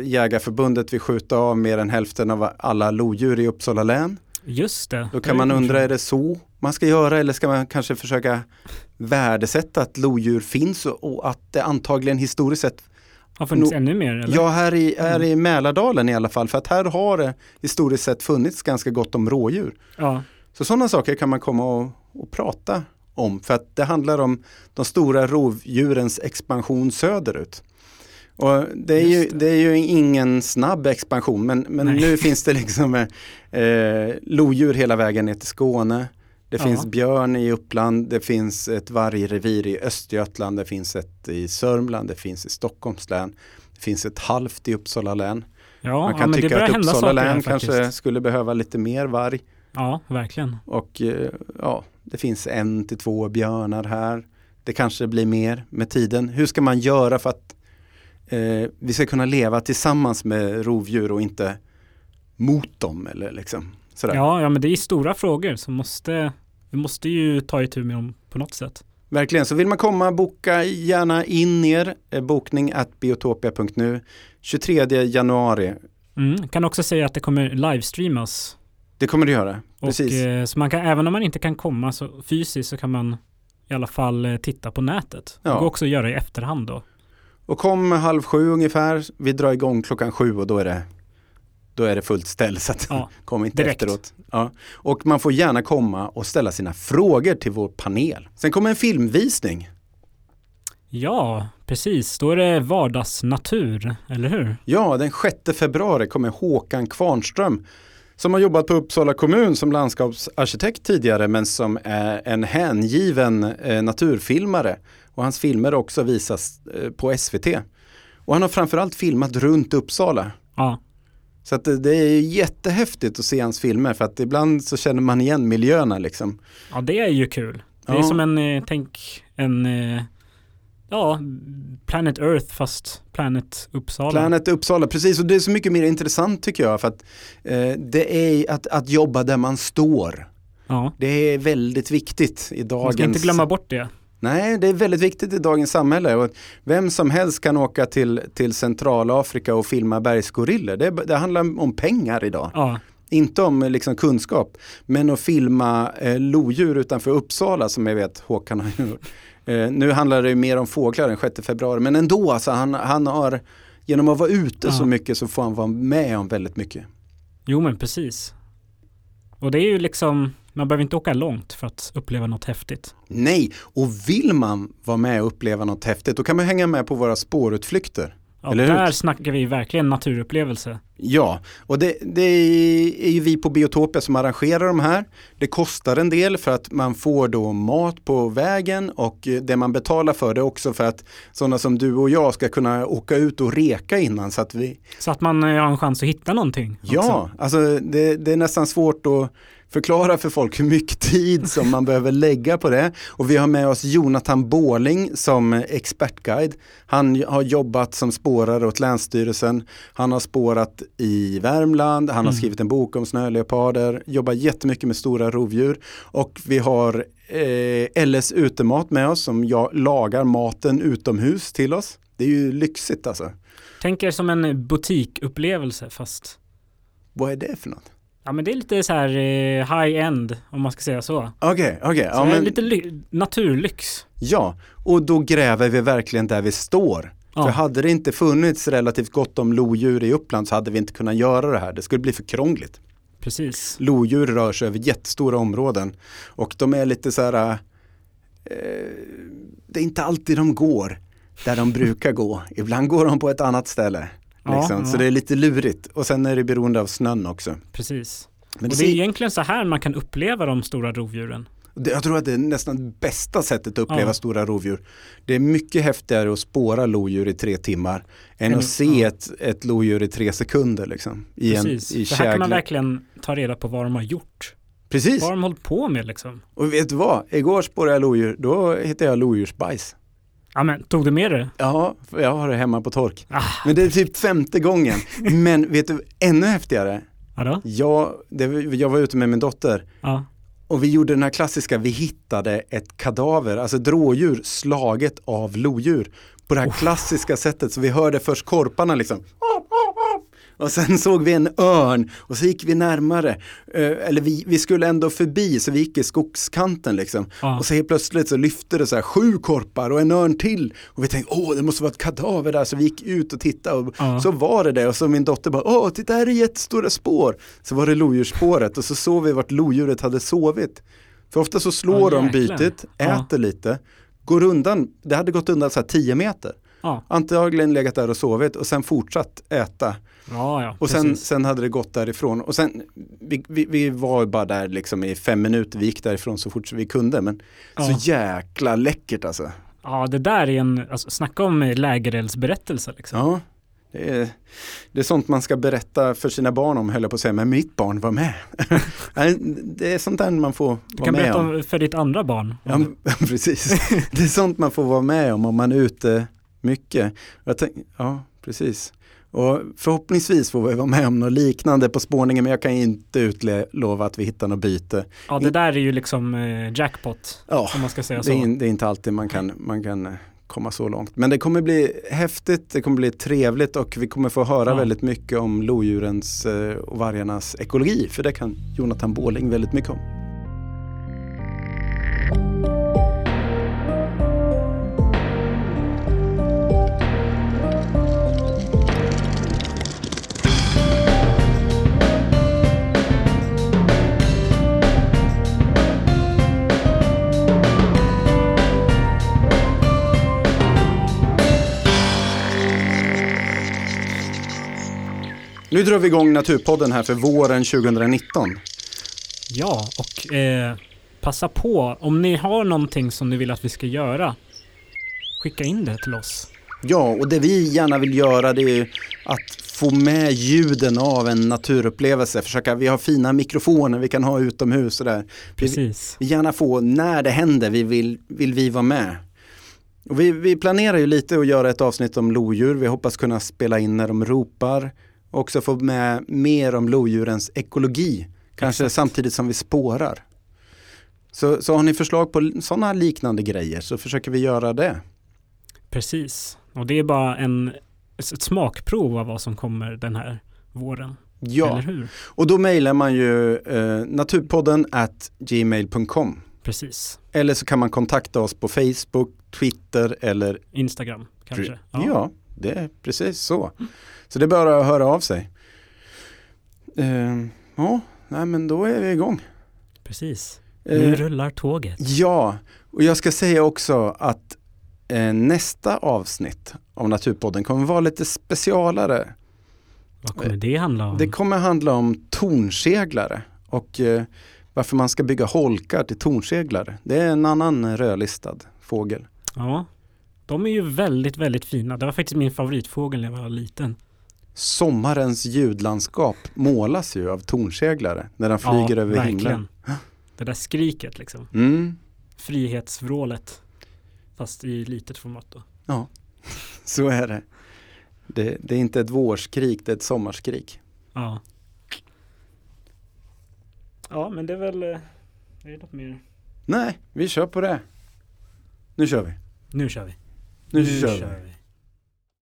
B: Jägarförbundet vill skjuta av mer än hälften av alla lodjur i Uppsala län.
A: Just det.
B: Då kan man undra, är det så man ska göra eller ska man kanske försöka värdesätta att lodjur finns och, att det antagligen historiskt sett,
A: Har funnits
B: Nå-
A: ännu mer eller?
B: ja här i, här i Mälardalen i alla fall, för att här har det historiskt sett funnits ganska gott om rådjur.
A: Ja,
B: Så sådana saker kan man komma och, och prata om för att det handlar om de stora rovdjurens expansion söderut. Och det, är ju,
A: det.
B: det är ju ingen snabb expansion men, men
A: Nej.
B: nu finns det liksom eh, lodjur hela vägen ner till Skåne. Det
A: Ja.
B: finns björn i Uppland, det finns ett vargrevir i Östergötland, det finns ett i Sörmland, det finns i Stockholms län. Det finns ett halvt i Uppsala län.
A: Ja,
B: Man
A: ja,
B: kan
A: det
B: tycka att Uppsala län
A: faktiskt.
B: kanske skulle behöva lite mer varg.
A: Ja, verkligen.
B: Och eh, ja, det finns en till två björnar här. Det kanske blir mer med tiden. Hur ska man göra för att eh, vi ska kunna leva tillsammans med rovdjur och inte mot dem eller liksom sådär.
A: Ja, ja, men det är stora frågor som måste, vi måste ju ta itu med dem på något sätt.
B: Verkligen, så vill man komma, boka gärna in er. Eh, bokning at biotopia.nu 23 januari.
A: Mm. Kan också säga att det kommer livestreamas.
B: Det kommer det göra.
A: Och,
B: Precis.
A: eh, så man kan, även om man inte kan komma så fysiskt så kan man i alla fall eh, titta på nätet.
B: Ja.
A: Det går också att göra i efterhand då.
B: Och kom halv sju ungefär. Vi drar igång klockan sju och då är det, då är det fullt ställ. Så att
A: Ja,
B: kom inte
A: direkt.
B: efteråt. Ja. Och man får gärna komma och ställa sina frågor till vår panel. Sen kommer en filmvisning.
A: Ja, precis. Då är det vardagsnatur, eller hur?
B: Ja, den 6 februari kommer Håkan Kvarnström som har jobbat på Uppsala kommun som landskapsarkitekt tidigare men som är en hängiven eh, naturfilmare. Och hans filmer också visas eh, på SVT. Och han har framförallt filmat runt Uppsala.
A: Ja,
B: Så att det, det är jättehäftigt att se hans filmer för att ibland så känner man igen miljöerna liksom.
A: ja det är ju kul. Det är
B: Ja.
A: som en, eh, tänk en, eh, ja, Planet Earth fast Planet Uppsala.
B: Planet Uppsala, precis. Och det är så mycket mer intressant tycker jag för att eh, det är att, att jobba där man står.
A: Ja,
B: Det är väldigt viktigt i
A: man
B: dagens...
A: ska inte glömma bort det.
B: Nej, det är väldigt viktigt i dagens samhälle. Och vem som helst kan åka till, till Centralafrika och filma bergsgorillor. Det, det handlar om pengar idag.
A: Ja,
B: Inte om liksom, kunskap. Men att filma eh, lodjur utanför Uppsala som jag vet Håkan har gjort. Eh, nu handlar det ju mer om fåglar den 6 februari. Men ändå, alltså, han, han har, genom att vara ute
A: Ja.
B: så mycket så får han vara med om väldigt mycket.
A: jo men precis. Och det är ju liksom, man behöver inte åka långt för att uppleva något häftigt.
B: Nej, och vill man vara med och uppleva något häftigt då kan man hänga med på våra spårutflykter.
A: Ja,
B: Eller hur?
A: där snackar vi verkligen naturupplevelse.
B: Ja, och det, det är ju vi på Biotopia som arrangerar de här. Det kostar en del för att man får då mat på vägen och det man betalar för det också för att sådana som du och jag ska kunna åka ut och reka innan så att vi
A: Så att man har en chans att hitta någonting.
B: Ja,
A: också.
B: alltså det, det är nästan svårt att förklara för folk hur mycket tid som man behöver lägga på det. Och vi har med oss Jonathan Båling som expertguide. Han har jobbat som spårare åt Länsstyrelsen. Han har spårat i Värmland, han har
A: Mm.
B: skrivit en bok om snöleoparder, jobbar jättemycket med stora rovdjur. Och vi har eh, LS Utemat med oss som jag lagar maten utomhus till oss. Det är ju lyxigt alltså.
A: Tänk er som en butikupplevelse fast
B: Vad är det för något?
A: Ja men det är lite så här eh, high-end om man ska säga så.
B: Okej, okej.
A: så
B: ja, men-
A: lite ly- naturlyx.
B: Ja, och då gräver vi verkligen där vi står.
A: Ja.
B: För hade det inte funnits relativt gott om lodjur i Uppland så hade vi inte kunnat göra det här. Det skulle bli för krångligt.
A: Precis.
B: Lodjur rör sig över jättestora områden och de är lite så här, eh, det är inte alltid de går där de brukar gå. Ibland går de på ett annat ställe.
A: Ja,
B: Liksom.
A: ja.
B: Så det är lite lurigt och sen är det beroende av snön också.
A: Precis.
B: Men
A: Och
B: det
A: det är
B: ser,
A: egentligen så här man kan uppleva de stora rovdjuren.
B: jag tror att det är nästan det bästa sättet att uppleva
A: Ja.
B: stora rovdjur. Det är mycket häftigare att spåra lodjur i tre timmar än
A: Än-
B: att se
A: ja.
B: ett, ett lodjur i tre sekunder. Liksom, i
A: Precis.
B: En, i
A: För här kan man verkligen ta reda på vad de har gjort.
B: Precis.
A: Vad har de hållit på med liksom.
B: Och vet du vad? Igår spårade jag lodjur. Då hittade jag lodjursbajs.
A: Ja men tog du med det?
B: Ja, jag har det hemma på tork.
A: Ah,
B: Men det är typ femte gången. Men vet du, ännu häftigare.
A: ja då?
B: Jag, det, jag var ute med min dotter
A: Ja.
B: och vi gjorde den här klassiska, vi hittade ett kadaver, alltså ett rådjur slaget av lodjur. På det här klassiska sättet, så vi hörde först korparna liksom. Och sen såg vi en örn och så gick vi närmare. Eh, Eller vi, vi skulle ändå förbi så vi gick i skogskanten liksom.
A: Ja.
B: Och så helt plötsligt så lyfte det så här sju korpar och en örn till. Och vi tänkte, åh det måste vara ett kadaver där. Så vi gick ut och tittade och
A: Ja.
B: så var det det. Och så min dotter bara, åh titta här är jättestora spår. Så var det lodjursspåret och så såg vi vart lodjuret hade sovit. För ofta så slår
A: Ja,
B: de bytet, äter lite, går undan, det hade gått undan så här 10 meter.
A: Ja,
B: Antagligen legat där och sovit och sen fortsatt äta.
A: ja, ja
B: Och sen,
A: precis.
B: sen hade det gått därifrån. Och sen, vi, vi, vi var bara där liksom i fem minuter, vi gick därifrån så fort vi kunde. Men
A: Ja.
B: så jäkla läckert alltså.
A: Ja, det där är en, alltså, snacka om lägereldsberättelse liksom.
B: Ja. Det är, det är sånt man ska berätta för sina barn om, höll jag på att säga, men mitt barn var med. det är sånt där man får
A: Du
B: vara
A: kan
B: med
A: berätta
B: om.
A: om för ditt andra barn.
B: Ja, precis. Det är sånt man får vara med om om man är ute mycket. Tänk, ja, precis. Och förhoppningsvis får vi vara med om något liknande på spårningen men jag kan inte utlova att vi hittar något byte.
A: Ja, det där är ju liksom eh, jackpot,
B: Ja,
A: om man ska säga
B: det
A: så.
B: är, in- det är inte alltid man kan, man kan eh, komma så långt. Men det kommer bli häftigt, det kommer bli trevligt och vi kommer få höra
A: Ja.
B: väldigt mycket om lodjurens eh, och vargarnas ekologi. För det kan Jonathan Båling väldigt mycket om. Nu drar vi igång Naturpodden här för våren 2019.
A: Ja, och eh, passa på, om ni har någonting som ni vill att vi ska göra, skicka in det till oss.
B: Ja, och det vi gärna vill göra det är att få med ljuden av en naturupplevelse. Försöka, vi har fina mikrofoner vi kan ha utomhus och där. Vi
A: Precis.
B: vi gärna få, när det händer, vi vill, vill vi vara med. Och vi, vi planerar ju lite att göra ett avsnitt om lodjur. Vi hoppas kunna spela in när de ropar. Också få med mer om lodjurens ekologi. Kanske samtidigt som vi spårar. Så, så har ni förslag på sådana liknande grejer så försöker vi göra det.
A: Precis. Och det är bara en, ett smakprov av vad som kommer den här våren.
B: Ja,
A: hur?
B: och då mejlar man ju eh, naturpodden at gmail.com.
A: Precis.
B: Eller så kan man kontakta oss på Facebook, Twitter eller
A: Instagram kanske.
B: Ja, det är precis så. Så det är bara att höra av sig. Eh, ja, nej, men då är vi igång.
A: Precis. Nu rullar tåget.
B: ja, och jag ska säga också att eh, nästa avsnitt av Naturpodden kommer vara lite specialare.
A: Vad kommer det handla om?
B: Det kommer handla om tornseglare och eh, varför man ska bygga holkar till tornseglare. Det är en annan rödlistad fågel.
A: Ja. De är ju väldigt, väldigt fina. Det var faktiskt min favoritfågel när jag var liten.
B: Sommarens ljudlandskap målas ju av tornseglare när de flyger över himlen.
A: Det där skriket liksom.
B: Mm,
A: Frihetsvrålet. Fast i litet format då.
B: så är det. det. Det är inte ett vårskrik, det är ett sommarskrik.
A: Ja. Ja, men det är väl... eh, Det är något mer.
B: Nej, vi kör på det. Nu kör vi.
A: Nu kör vi.
B: Nu, kör vi.
A: vi.